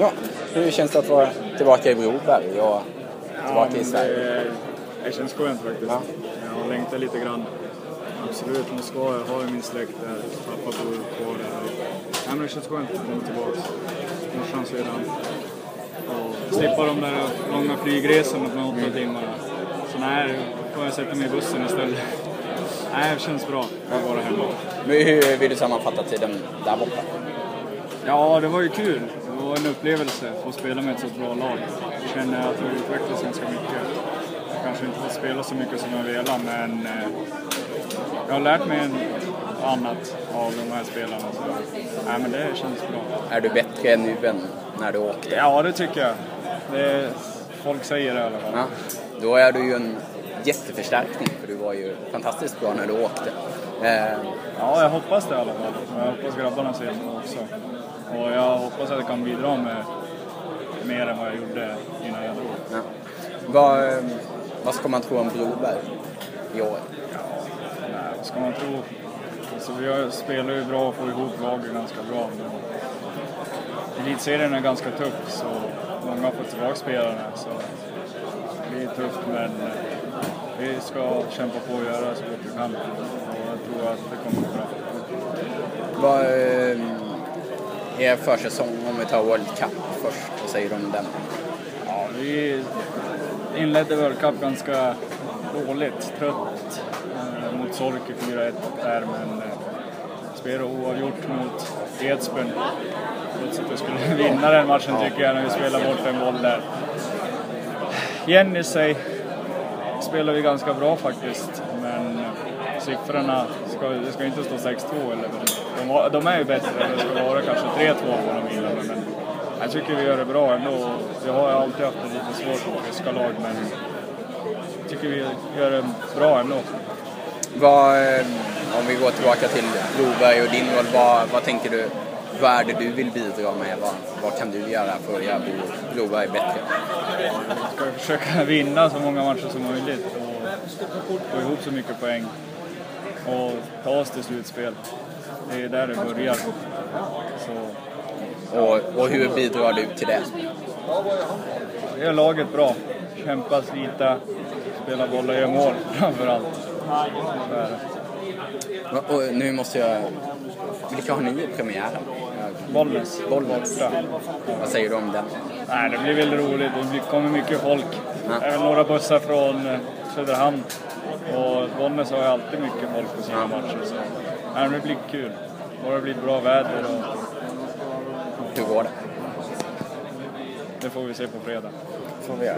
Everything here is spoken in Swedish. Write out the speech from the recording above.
Ja, hur känns det att vara tillbaka i Broberg och tillbaka i Sverige? Det, det känns skönt faktiskt. Ja. Jag har längtat lite grann. Absolut, Moskva, jag har ju min släkt där. Pappa bor kvar där. Nej, men det känns skönt att komma tillbaka. Morsan sedan. Och slippa de där långa flygresorna på åtta timmar. Så nej, får jag sätta mig i bussen istället. Nej, det känns bra att vara hemma. Men hur vill du sammanfatta tiden där borta? Ja, det var ju kul. Var en upplevelse att få spela med ett så bra lag. Jag känner att vi utvecklats ganska mycket. Jag kanske inte fått spela så mycket som jag velat, men eh, jag har lärt mig annat av de här spelarna. Så, nej, men det känns bra. Är du bättre nu än när du åkte? Ja, det tycker jag. Det, folk säger det i alla fall. Ja. Då är du ju en jätteförstärkning för du var ju fantastiskt bra när du åkte. Eh, Ja, jag hoppas det i alla fall. Jag hoppas grabbarna ser det också. Och jag hoppas att jag kan bidra med mer än vad jag gjorde innan jag drog. ja. vad, eh, vad ska man tro om Broberg i år? Nej, vad ska man tro? Alltså, vi spelar ju bra och får ihop laget ganska bra. Men elitserien är ganska tuff så många har fått tillbaka spelarna. Så det är tufft men vi ska kämpa på och göra så gott vi kan. Och jag tror att det kommer gå bra. Vad eh, är försäsong om vi tar World Cup först? Vad säger du om den? Ja, vi inledde World Cup ganska dåligt. Trött eh, mot Sorke 4-1 där men eh, spelade oavgjort mot Edsbyn. Trots att vi skulle vinna den matchen tycker jag när vi spelade bort en boll där. Jenny sig spelar vi ganska bra faktiskt men siffrorna, ska, det ska inte stå 6-2 eller de, de är ju bättre, det ska vara kanske 3-2 på de bilarna men jag tycker vi gör det bra ändå. Vi har ju alltid haft det lite svårt mot ryska lag men jag tycker vi gör det bra ändå. Vad, eh, om vi går tillbaka till Broberg och din roll, vad, vad tänker du? Vad är det du vill bidra med? Vad, vad kan du göra för att göra Bro- Broberg bättre? Vi ska försöka vinna så många matcher som möjligt och få ihop så mycket poäng och ta oss till slutspel. Det är där det börjar. Så Och, och hur bidrar du till det? vi gör laget bra. Kämpa, slita, spela boll och göra mål framför Och, nu måste jag... Vilka har ni i premiären? Bollnäs. Bollnäs. Vad säger du om den? Nej, det blir väl roligt. Det kommer mycket folk. Ja. Även några bussar från eh, Söderhamn. Och Bollnäs har ju alltid mycket folk på sina matcher. Så. Nej, det blir kul. Och det blir bra väder och Hur går det? det får vi se på fredag. får vi göra.